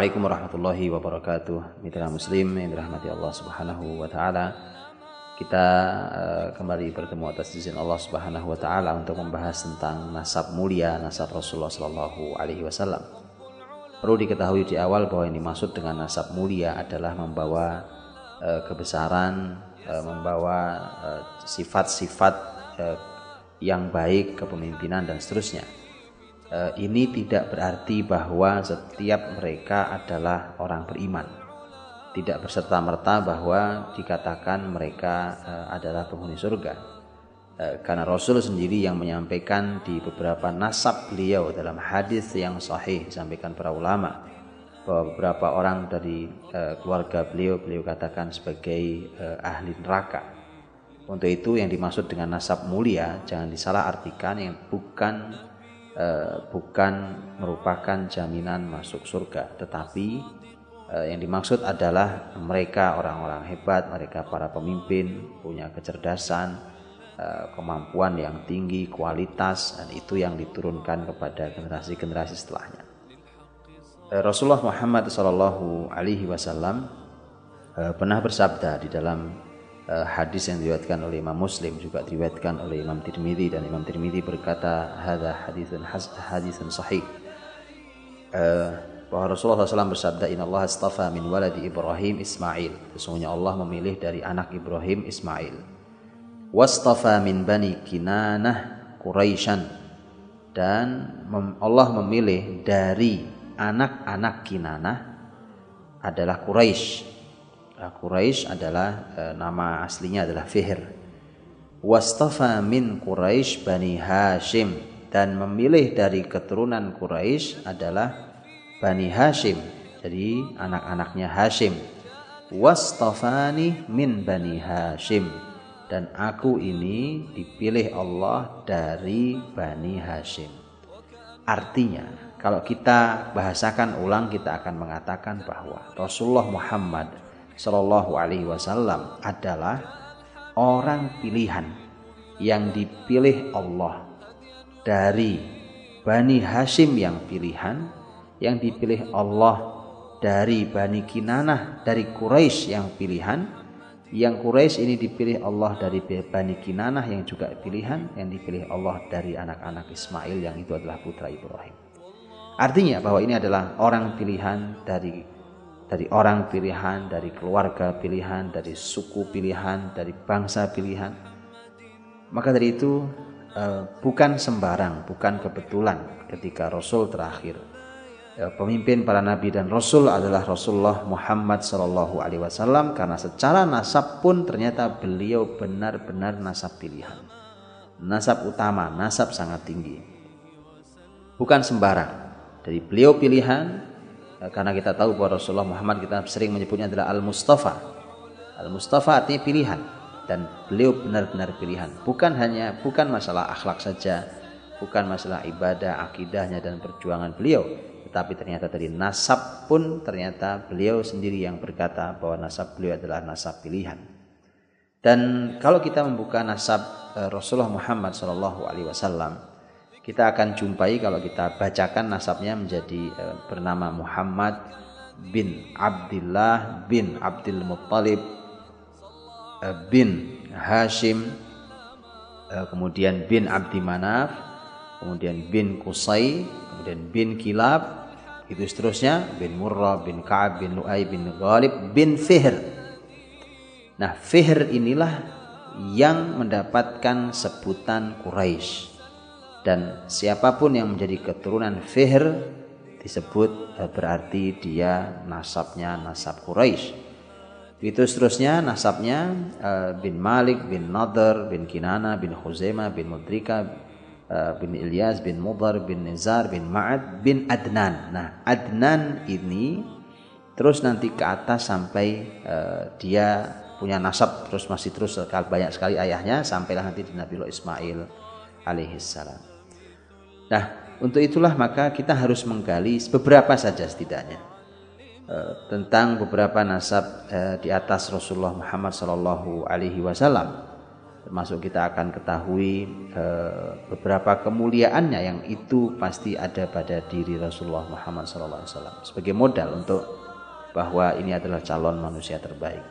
Assalamualaikum warahmatullahi wabarakatuh. Mitra Muslim yang dirahmati Allah Subhanahu wa taala. Kita uh, kembali bertemu atas izin Allah Subhanahu wa taala untuk membahas tentang nasab mulia nasab Rasulullah sallallahu alaihi wasallam. Perlu diketahui di awal bahwa yang dimaksud dengan nasab mulia adalah membawa uh, kebesaran, uh, membawa sifat-sifat yang baik, kepemimpinan dan seterusnya ini tidak berarti bahwa setiap mereka adalah orang beriman. Tidak berserta-merta bahwa dikatakan mereka eh, adalah penghuni surga. Eh, karena Rasul sendiri yang menyampaikan di beberapa nasab beliau dalam hadis yang sahih disampaikan para ulama bahwa beberapa orang dari keluarga beliau beliau katakan sebagai ahli neraka. Untuk itu yang dimaksud dengan nasab mulia jangan disalah artikan yang bukan Eh, bukan merupakan jaminan masuk surga, tetapi eh, yang dimaksud adalah mereka orang-orang hebat, mereka para pemimpin punya kecerdasan, eh, kemampuan yang tinggi, kualitas, dan itu yang diturunkan kepada generasi-generasi setelahnya. Rasulullah Muhammad SAW Wasallam pernah bersabda di dalam uh, hadis yang diriwayatkan oleh Imam Muslim juga diriwayatkan oleh Imam Tirmidzi dan Imam Tirmidzi berkata hadza haditsun haditsun sahih. Uh, bahwa Rasulullah SAW bersabda Inna Allah astafa min waladi Ibrahim Ismail. Sesungguhnya Allah memilih dari anak Ibrahim Ismail. Wastafa min bani Kinanah Quraisyan. Dan Allah memilih dari anak-anak Kinanah adalah Quraisy Quraisy adalah e, nama aslinya adalah Fihr. Wastafa min Quraisy Bani Hashim dan memilih dari keturunan Quraisy adalah Bani Hashim. Jadi anak-anaknya Hashim. Wastafani min Bani Hashim dan aku ini dipilih Allah dari Bani Hashim. Artinya, kalau kita bahasakan ulang kita akan mengatakan bahwa Rasulullah Muhammad Shallallahu Alaihi Wasallam adalah orang pilihan yang dipilih Allah dari Bani Hashim yang pilihan yang dipilih Allah dari Bani Kinanah dari Quraisy yang pilihan. Yang Quraisy ini dipilih Allah dari Bani Kinanah yang juga pilihan yang dipilih Allah dari anak-anak Ismail yang itu adalah putra Ibrahim. Artinya bahwa ini adalah orang pilihan dari dari orang pilihan, dari keluarga pilihan, dari suku pilihan, dari bangsa pilihan. Maka dari itu eh, bukan sembarang, bukan kebetulan ketika Rasul terakhir eh, pemimpin para nabi dan Rasul adalah Rasulullah Muhammad Shallallahu Alaihi Wasallam karena secara nasab pun ternyata beliau benar-benar nasab pilihan, nasab utama, nasab sangat tinggi, bukan sembarang. Dari beliau pilihan, karena kita tahu bahwa Rasulullah Muhammad kita sering menyebutnya adalah Al-Mustafa. Al-Mustafa artinya pilihan dan beliau benar-benar pilihan. Bukan hanya bukan masalah akhlak saja, bukan masalah ibadah, akidahnya dan perjuangan beliau, tetapi ternyata dari nasab pun ternyata beliau sendiri yang berkata bahwa nasab beliau adalah nasab pilihan. Dan kalau kita membuka nasab eh, Rasulullah Muhammad Shallallahu Alaihi Wasallam, kita akan jumpai kalau kita bacakan nasabnya menjadi uh, bernama Muhammad bin Abdullah bin Abdul Muttalib uh, bin Hashim uh, kemudian bin Abdi Manaf kemudian bin Qusay kemudian bin Kilab itu seterusnya bin Murrah bin Ka'ab bin Lu'ay bin Ghalib bin Fihr. Nah Fihr inilah yang mendapatkan sebutan Quraisy dan siapa pun yang menjadi keturunan Fihr disebut eh, berarti dia nasabnya nasab Quraisy. Itu seterusnya nasabnya eh, bin Malik bin Nadar bin Kinana bin Khuzaimah bin Mudrika eh, bin Ilyas bin Mudar bin Nizar bin Ma'ad bin Adnan. Nah, Adnan ini terus nanti ke atas sampai dia punya nasab terus masih terus banyak sekali ayahnya sampailah nanti di Nabi Ismail alaihissalam. Nah, untuk itulah maka kita harus menggali beberapa saja setidaknya uh, tentang beberapa nasab uh, di atas Rasulullah Muhammad Sallallahu Alaihi Wasallam. termasuk kita akan ketahui uh, beberapa kemuliaannya yang itu pasti ada pada diri Rasulullah Muhammad SAW sebagai modal untuk bahwa ini adalah calon manusia terbaik.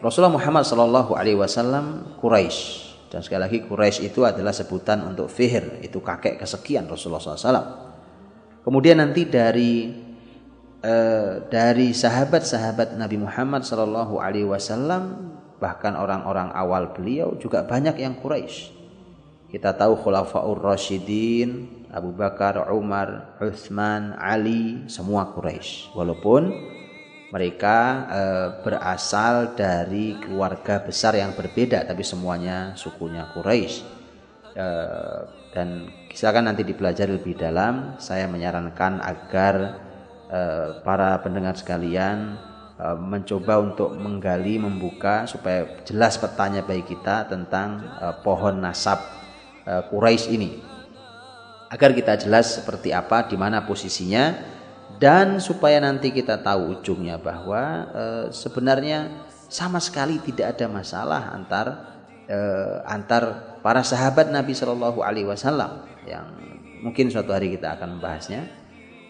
Rasulullah Muhammad Shallallahu Alaihi Wasallam Quraisy dan sekali lagi Quraisy itu adalah sebutan untuk Fihir itu kakek kesekian Rasulullah SAW. Kemudian nanti dari uh, dari sahabat-sahabat Nabi Muhammad Shallallahu Alaihi Wasallam bahkan orang-orang awal beliau juga banyak yang Quraisy. Kita tahu Khulafaur Rasyidin, Abu Bakar, Umar, Uthman, Ali, semua Quraisy. Walaupun mereka e, berasal dari keluarga besar yang berbeda tapi semuanya sukunya Quraisy. E, dan silakan nanti dipelajari lebih dalam. Saya menyarankan agar e, para pendengar sekalian e, mencoba untuk menggali membuka supaya jelas petanya bagi kita tentang e, pohon nasab e, Quraisy ini. Agar kita jelas seperti apa di mana posisinya dan supaya nanti kita tahu ujungnya bahwa e, sebenarnya sama sekali tidak ada masalah antar e, antar para sahabat Nabi Shallallahu Alaihi Wasallam yang mungkin suatu hari kita akan membahasnya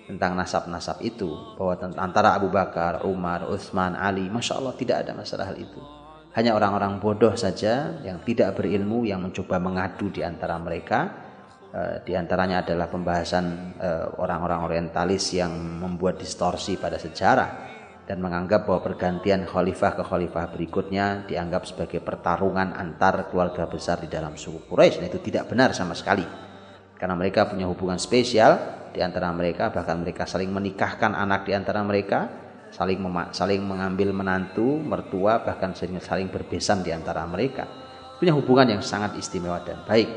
tentang nasab-nasab itu bahwa antara Abu Bakar, Umar, Utsman, Ali, masya Allah tidak ada masalah hal itu. Hanya orang-orang bodoh saja yang tidak berilmu yang mencoba mengadu di antara mereka di antaranya adalah pembahasan eh, orang-orang orientalis yang membuat distorsi pada sejarah dan menganggap bahwa pergantian khalifah ke khalifah berikutnya dianggap sebagai pertarungan antar keluarga besar di dalam suku Quraisy. Nah, itu tidak benar sama sekali. Karena mereka punya hubungan spesial di antara mereka, bahkan mereka saling menikahkan anak di antara mereka, saling saling mengambil menantu, mertua, bahkan saling, saling berbesan di antara mereka. Punya hubungan yang sangat istimewa dan baik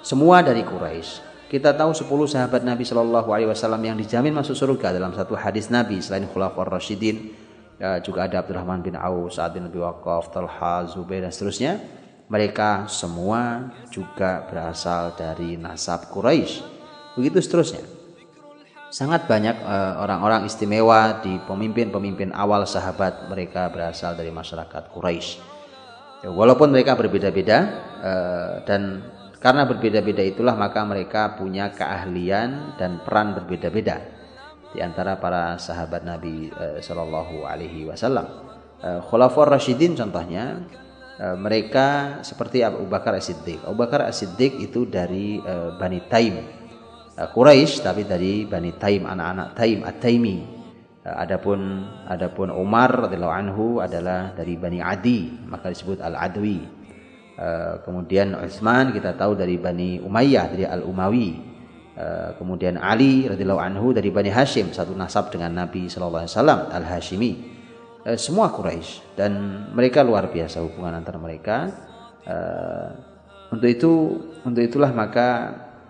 semua dari Quraisy. Kita tahu 10 sahabat Nabi Shallallahu Alaihi Wasallam yang dijamin masuk surga dalam satu hadis Nabi selain Khulafaur Rasyidin ya, juga ada Abdurrahman bin Auf, Sa'ad bin Abi Waqqaf, Talha, Zubair dan seterusnya. Mereka semua juga berasal dari nasab Quraisy. Begitu seterusnya. Sangat banyak eh, orang-orang istimewa di pemimpin-pemimpin awal sahabat mereka berasal dari masyarakat Quraisy. Ya, walaupun mereka berbeda-beda uh, dan karena berbeda-beda itulah maka mereka punya keahlian dan peran berbeda-beda di antara para sahabat Nabi uh, Shallallahu Alaihi Wasallam. Uh, Khulafaur Rashidin contohnya uh, mereka seperti Abu Bakar As-Siddiq. Abu Bakar As-Siddiq itu dari Bani Taim. Quraisy tapi dari Bani Taim, anak-anak Taim, At-Taimi. Adapun adapun Umar radhiyallahu anhu adalah dari Bani Adi, maka disebut Al-Adwi. Eh, kemudian Utsman kita tahu dari Bani Umayyah dari Al Umawi uh, kemudian Ali radhiyallahu anhu dari Bani Hashim satu nasab dengan Nabi wasallam Al Hashimi semua Quraisy dan mereka luar biasa hubungan antara mereka. Untuk itu untuk itulah maka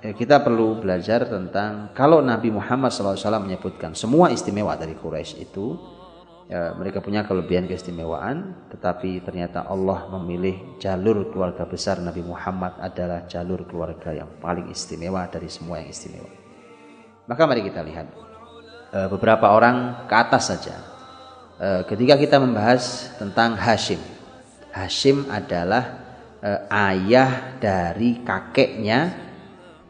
kita perlu belajar tentang kalau Nabi Muhammad SAW menyebutkan semua istimewa dari Quraisy itu ya, mereka punya kelebihan keistimewaan tetapi ternyata Allah memilih jalur keluarga besar Nabi Muhammad adalah jalur keluarga yang paling istimewa dari semua yang istimewa. Maka mari kita lihat e, beberapa orang ke atas saja. E, ketika kita membahas tentang Hashim. Hashim adalah e, ayah dari kakeknya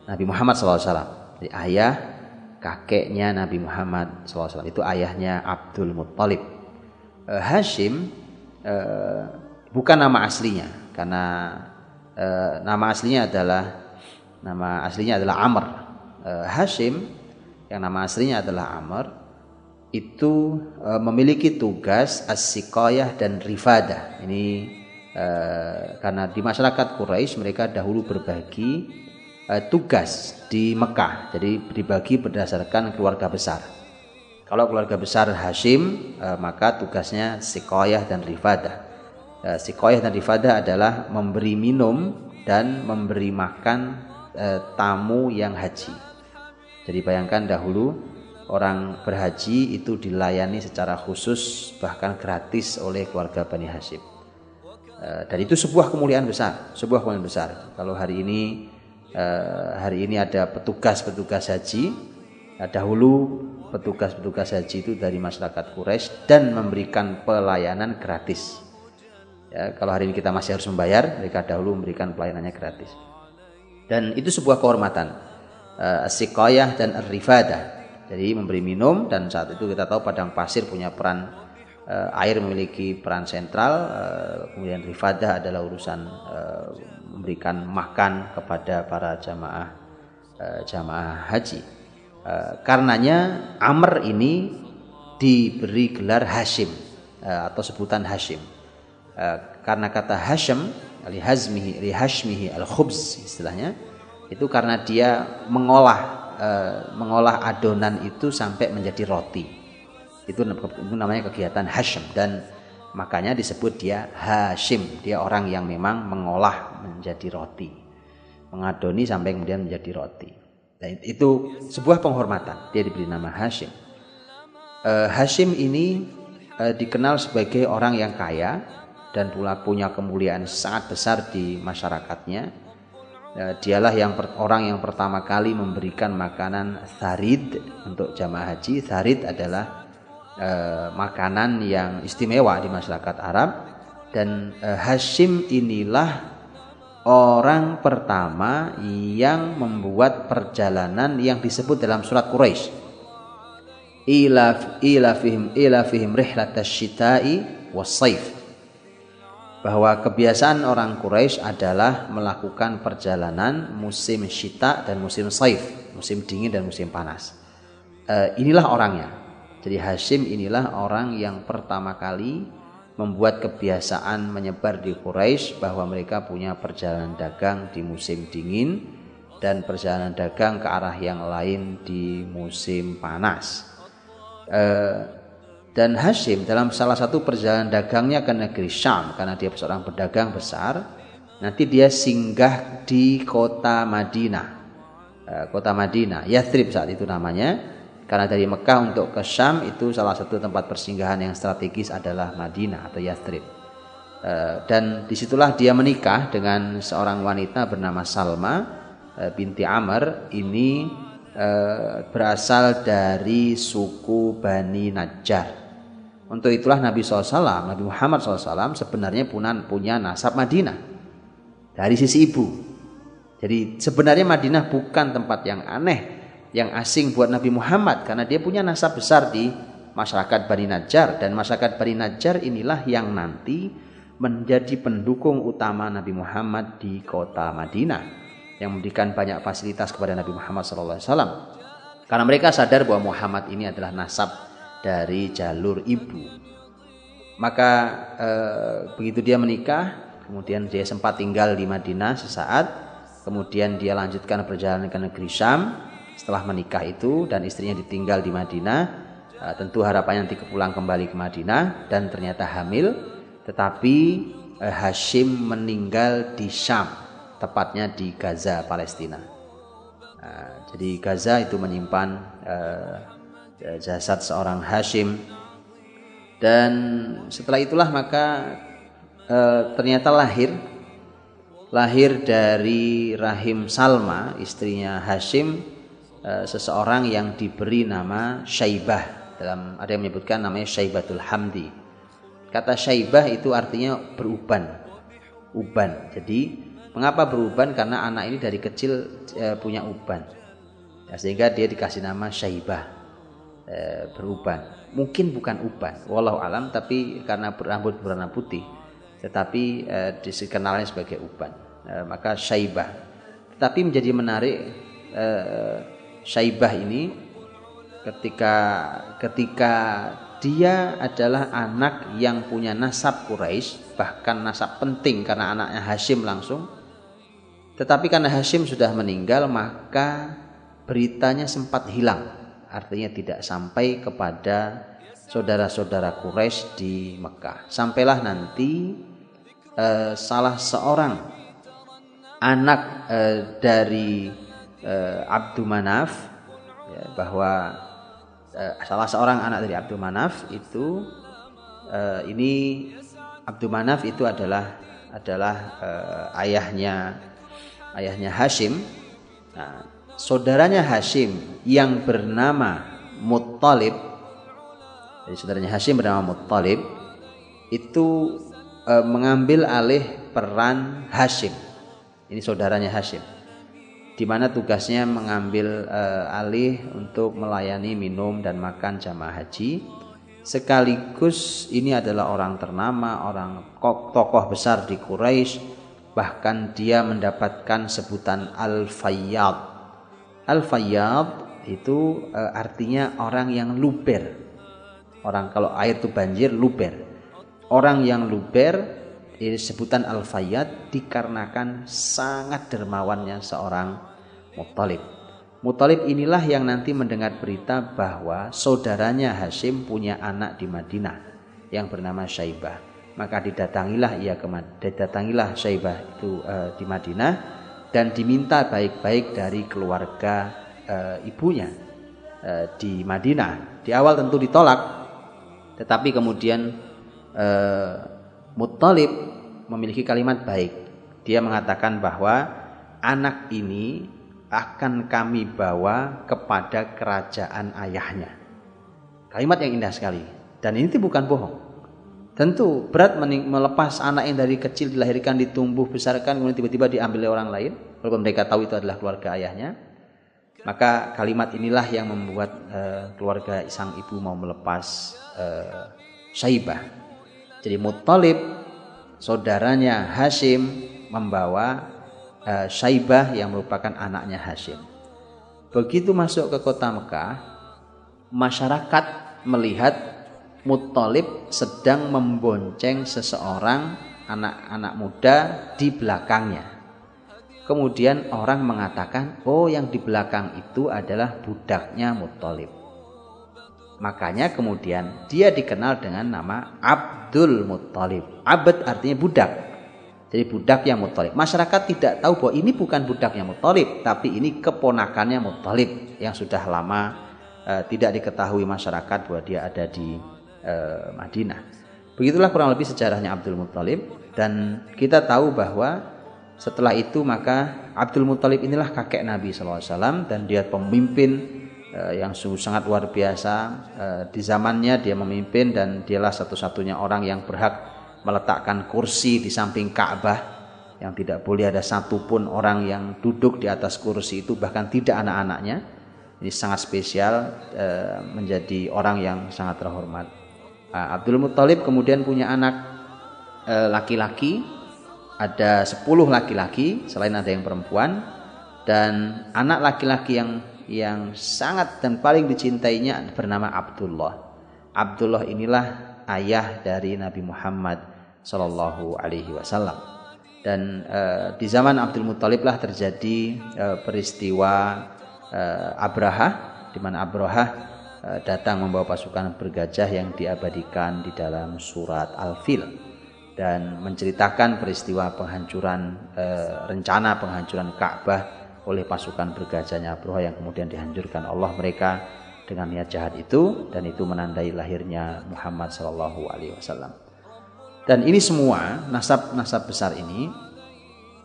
Nabi Muhammad SAW jadi ayah kakeknya Nabi Muhammad SAW itu ayahnya Abdul Muttalib. Uh, Hashim uh, bukan nama aslinya. Karena uh, nama aslinya adalah nama aslinya adalah Amr. Uh, Hashim yang nama aslinya adalah Amr itu uh, memiliki tugas as dan rifadah. Ini uh, karena di masyarakat Quraisy mereka dahulu berbagi uh, tugas di Mekah. Jadi dibagi berdasarkan keluarga besar. Kalau keluarga besar Hashim, uh, maka tugasnya sikoyah dan rifadah. Uh, sikoyah dan rifadah adalah memberi minum dan memberi makan uh, tamu yang haji. Jadi bayangkan dahulu orang berhaji itu dilayani secara khusus bahkan gratis oleh keluarga Bani Hashim. Dan itu sebuah kemuliaan besar, sebuah kemuliaan besar. Kalau hari ini Eh, hari ini ada petugas-petugas haji. Nah, dahulu petugas-petugas haji itu dari masyarakat Quraisy dan memberikan pelayanan gratis. Ya, kalau hari ini kita masih harus membayar, mereka dahulu memberikan pelayanannya gratis. Dan itu sebuah kehormatan. Uh, dan rifadah. Jadi memberi minum dan saat itu kita tahu padang pasir punya peran air memiliki peran sentral. Uh, kemudian rifadah adalah urusan uh, memberikan makan kepada para jamaah jamaah haji. Karenanya Amr ini diberi gelar Hashim atau sebutan Hashim Eh, karena kata Hashim li hazmihi li hashmihi al khubz istilahnya itu karena dia mengolah mengolah adonan itu sampai menjadi roti itu namanya kegiatan Hashim. Dan makanya disebut dia Hashim. Dia orang yang memang mengolah menjadi roti. Mengadoni sampai kemudian menjadi roti. Dan itu sebuah penghormatan. Dia diberi nama Hashim. Uh, Hashim ini uh, dikenal sebagai orang yang kaya dan pula punya kemuliaan sangat besar di masyarakatnya. Ya, dialah yang orang yang pertama kali memberikan makanan tharid untuk jamaah haji. Tharid adalah eh, makanan yang istimewa di masyarakat Arab dan eh, Hashim inilah orang pertama yang membuat perjalanan yang disebut dalam surat Quraisy. Ila ila fihim ila fihim was-saif bahwa kebiasaan orang Quraisy adalah melakukan perjalanan musim syita dan musim saif, musim dingin dan musim panas. E, inilah orangnya. Jadi Hashim inilah orang yang pertama kali membuat kebiasaan menyebar di Quraisy bahwa mereka punya perjalanan dagang di musim dingin dan perjalanan dagang ke arah yang lain di musim panas. E, dan Hashim dalam salah satu perjalanan dagangnya ke negeri Syam karena dia seorang pedagang besar, nanti dia singgah di kota Madinah. Eh, kota Madinah, Yathrib saat itu namanya. Karena dari Mekah untuk ke Syam itu salah satu tempat persinggahan yang strategis adalah Madinah atau Yathrib. Eh, dan di situlah dia menikah dengan seorang wanita bernama Salma eh, binti Amr. Ini berasal dari suku Bani Najjar untuk itulah Nabi SAW, Nabi Muhammad SAW sebenarnya punya nasab Madinah dari sisi ibu. Jadi sebenarnya Madinah bukan tempat yang aneh, yang asing buat Nabi Muhammad karena dia punya nasab besar di masyarakat Bani Najjar dan masyarakat Bani Najjar inilah yang nanti menjadi pendukung utama Nabi Muhammad di kota Madinah yang memberikan banyak fasilitas kepada Nabi Muhammad SAW. Karena mereka sadar bahwa Muhammad ini adalah nasab dari jalur ibu. Maka eh, begitu dia menikah, kemudian dia sempat tinggal di Madinah sesaat, kemudian dia lanjutkan perjalanan ke negeri Syam setelah menikah itu dan istrinya ditinggal di Madinah. Eh, tentu harapannya nanti pulang kembali ke Madinah dan ternyata hamil, tetapi eh, Hashim meninggal di Syam, tepatnya di Gaza, Palestina. Nah, jadi Gaza itu menyimpan eh, jasad seorang Hashim dan setelah itulah maka ternyata lahir lahir dari rahim Salma istrinya Hashim e, seseorang yang diberi nama Syaibah. Dalam ada yang menyebutkan namanya Syaibatul Hamdi. Kata Syaibah itu artinya beruban. Uban. Jadi mengapa beruban? Karena anak ini dari kecil e, punya uban. Ya, sehingga dia dikasih nama Syaibah. E, beruban. Mungkin bukan uban, walau alam, tapi karena berambut berwarna putih, tetapi e, dikenalnya sebagai uban. E, maka syaibah. Tetapi menjadi menarik e, syaibah ini ketika ketika dia adalah anak yang punya nasab Quraisy, bahkan nasab penting karena anaknya Hashim langsung. Tetapi karena Hashim sudah meninggal, maka beritanya sempat hilang artinya tidak sampai kepada saudara-saudara Quraisy di Mekah. Sampailah nanti eh, salah seorang anak eh, dari eh, Abdul Manaf ya, bahwa eh, salah seorang anak dari Abdul Manaf itu eh, ini Abdul Manaf itu adalah adalah eh, ayahnya ayahnya Hashim. Nah, saudaranya Hashim yang bernama Muttalib jadi saudaranya Hashim bernama Muttalib itu e, mengambil alih peran Hashim. Ini saudaranya Hashim. Di mana tugasnya mengambil e, alih untuk melayani minum dan makan jamaah haji. Sekaligus ini adalah orang ternama, orang tokoh besar di Quraisy. Bahkan dia mendapatkan sebutan Al-Fayyad. Al-Fayyad itu e, artinya orang yang luber. Orang kalau air itu banjir luber Orang yang luber sebutan al-fayyad dikarenakan sangat dermawannya seorang Muttalib. Muttalib inilah yang nanti mendengar berita bahwa saudaranya Hashim punya anak di Madinah yang bernama Syaibah. Maka didatangilah ia ke didatangilah Syaibah itu uh, di Madinah dan diminta baik-baik dari keluarga uh, ibunya uh, di Madinah. Di awal tentu ditolak, tetapi kemudian Muttalib memiliki kalimat baik. Dia mengatakan bahwa anak ini akan kami bawa kepada kerajaan ayahnya. Kalimat yang indah sekali. Dan ini bukan bohong. Tentu berat melepas anak yang dari kecil dilahirkan, ditumbuh, besarkan, kemudian tiba-tiba diambil oleh orang lain. Walaupun mereka tahu itu adalah keluarga ayahnya. Maka kalimat inilah yang membuat uh, keluarga sang ibu mau melepas uh, Syaibah jadi Muttalib saudaranya Hashim membawa uh, Syaibah yang merupakan anaknya Hashim. Begitu masuk ke kota Mekah, masyarakat melihat Muttalib sedang membonceng seseorang anak-anak muda di belakangnya. Kemudian orang mengatakan, oh yang di belakang itu adalah budaknya Muttalib. Makanya kemudian dia dikenal dengan nama Abdul Muttalib. Abad artinya budak. Jadi budak yang Muttalib. Masyarakat tidak tahu bahwa ini bukan budaknya Muttalib, tapi ini keponakannya Muttalib yang sudah lama uh, tidak diketahui masyarakat bahwa dia ada di uh, Madinah. Begitulah kurang lebih sejarahnya Abdul Muttalib dan kita tahu bahwa setelah itu maka Abdul Muttalib inilah kakek Nabi SAW dan dia pemimpin yang sungguh sangat luar biasa. Eh, di zamannya dia memimpin dan dialah satu-satunya orang yang berhak meletakkan kursi di samping Ka'bah. Yang tidak boleh ada satupun orang yang duduk di atas kursi itu bahkan tidak anak-anaknya. Ini sangat spesial eh, menjadi orang yang sangat terhormat. Abdul Muttalib kemudian punya anak laki-laki. Ada 10 laki-laki selain ada yang perempuan. Dan anak laki-laki yang yang sangat dan paling dicintainya bernama Abdullah. Abdullah inilah ayah dari Nabi Muhammad Shallallahu Alaihi Wasallam. Dan uh, di zaman Abdul Muthalib lah terjadi uh, peristiwa uh, Abraha, di mana Abraha datang membawa pasukan bergajah yang diabadikan di dalam surat Al-Fil dan menceritakan peristiwa penghancuran rencana penghancuran Ka'bah oleh pasukan bergajahnya Abroha yang kemudian dihancurkan Allah mereka dengan niat jahat itu dan itu menandai lahirnya Muhammad Shallallahu Alaihi Wasallam. Dan ini semua nasab-nasab besar ini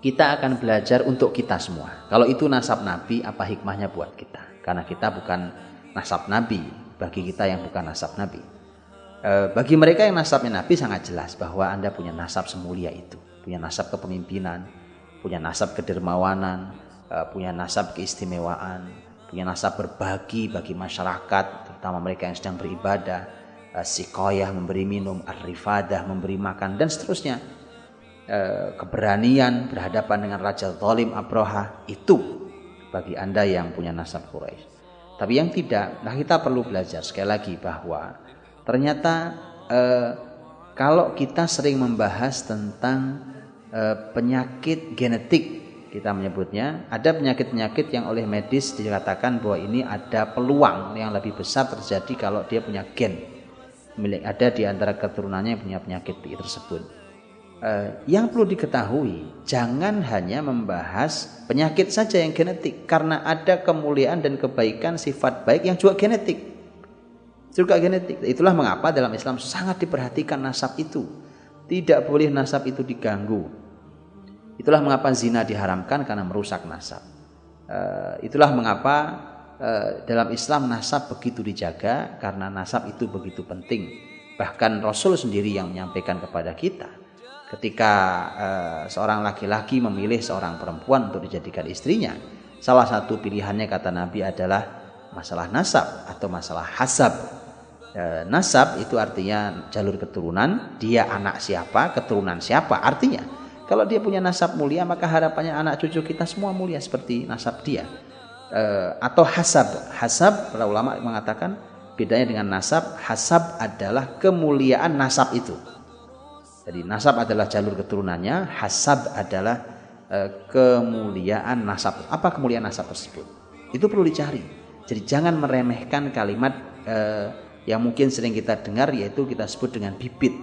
kita akan belajar untuk kita semua. Kalau itu nasab Nabi, apa hikmahnya buat kita? Karena kita bukan nasab Nabi bagi kita yang bukan nasab Nabi. E, bagi mereka yang nasabnya Nabi sangat jelas bahwa anda punya nasab semulia itu, punya nasab kepemimpinan, punya nasab kedermawanan, Eh, punya nasab keistimewaan, punya nasab berbagi bagi masyarakat, terutama mereka yang sedang beribadah, uh, sikoyah memberi minum, arifadah memberi makan dan seterusnya. Uh, keberanian berhadapan dengan Raja Zalim Abroha itu bagi anda yang punya nasab Quraisy. Tapi yang tidak, nah kita perlu belajar sekali lagi bahwa ternyata uh, kalau kita sering membahas tentang penyakit genetik kita menyebutnya ada penyakit-penyakit yang oleh medis dikatakan bahwa ini ada peluang yang lebih besar terjadi kalau dia punya gen. Milik ada di antara keturunannya yang punya penyakit tersebut. Uh, yang perlu diketahui jangan hanya membahas penyakit saja yang genetik karena ada kemuliaan dan kebaikan sifat baik yang juga genetik. Juga genetik. Itulah mengapa dalam Islam sangat diperhatikan nasab itu. Tidak boleh nasab itu diganggu Itulah mengapa zina diharamkan karena merusak nasab. Uh, itulah mengapa uh, dalam Islam nasab begitu dijaga karena nasab itu begitu penting. Bahkan Rasul sendiri yang menyampaikan kepada kita Ketika uh, seorang laki-laki memilih seorang perempuan untuk dijadikan istrinya, salah satu pilihannya kata Nabi adalah masalah nasab atau masalah hasab. Nasab itu artinya jalur keturunan, dia anak siapa, keturunan siapa. Artinya, kalau dia punya nasab mulia, maka harapannya anak cucu kita semua mulia seperti nasab dia. E, atau hasab. Hasab, para ulama mengatakan bedanya dengan nasab, hasab adalah kemuliaan nasab itu. Jadi nasab adalah jalur keturunannya, hasab adalah e, kemuliaan nasab. Apa kemuliaan nasab tersebut? Itu perlu dicari. Jadi jangan meremehkan kalimat e, yang mungkin sering kita dengar yaitu kita sebut dengan bibit.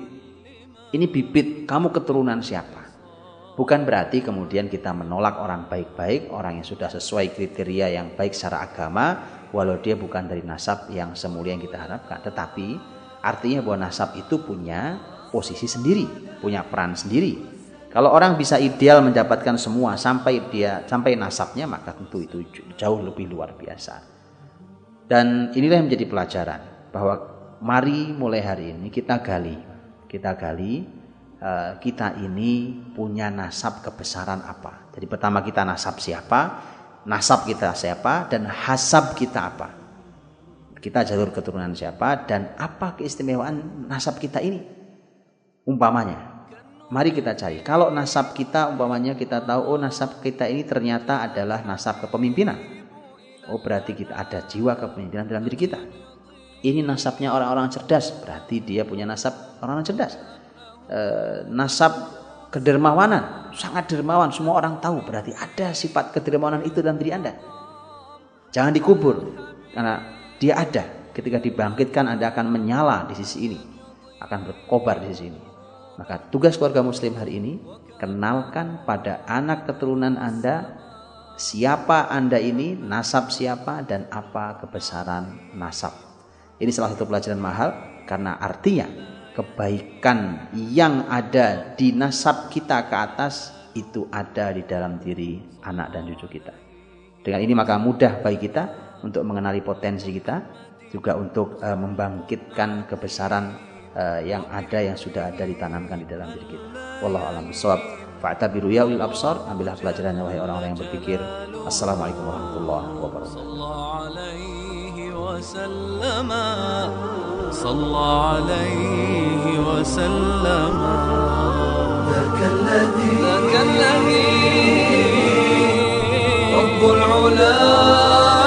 Ini bibit, kamu keturunan siapa? Bukan berarti kemudian kita menolak orang baik-baik, orang yang sudah sesuai kriteria yang baik secara agama, walau dia bukan dari nasab yang semulia yang kita harapkan. Tetapi artinya bahwa nasab itu punya posisi sendiri, punya peran sendiri. Kalau orang bisa ideal mendapatkan semua sampai dia sampai nasabnya maka tentu itu jauh lebih luar biasa. Dan inilah yang menjadi pelajaran bahwa mari mulai hari ini kita gali, kita gali uh, kita ini punya nasab kebesaran apa. Jadi pertama kita nasab siapa, nasab kita siapa dan hasab kita apa. Kita jalur keturunan siapa dan apa keistimewaan nasab kita ini. Umpamanya, mari kita cari. Kalau nasab kita umpamanya kita tahu oh nasab kita ini ternyata adalah nasab kepemimpinan. Oh berarti kita ada jiwa kepemimpinan dalam diri kita. Ini nasabnya orang-orang cerdas, berarti dia punya nasab orang-orang cerdas. E, nasab kedermawanan, sangat dermawan, semua orang tahu, berarti ada sifat kedermawanan itu dalam diri Anda. Jangan dikubur, karena dia ada. Ketika dibangkitkan Anda akan menyala di sisi ini, akan berkobar di sisi ini. Maka tugas keluarga muslim hari ini kenalkan pada anak keturunan Anda siapa Anda ini, nasab siapa dan apa kebesaran nasab. Ini salah satu pelajaran mahal karena artinya kebaikan yang ada di nasab kita ke atas itu ada di dalam diri anak dan cucu kita. Dengan ini maka mudah bagi kita untuk mengenali potensi kita, juga untuk uh, membangkitkan kebesaran uh, yang ada yang sudah ada ditanamkan di dalam diri kita. Wallahu a'lam bishawab. Fa'tabiru ya ulil absar, ambillah pelajaran wahai orang-orang yang berpikir. Assalamualaikum warahmatullahi wabarakatuh. صلى عليه وسلم. ذاك الذي ذاك الذي رب العلا.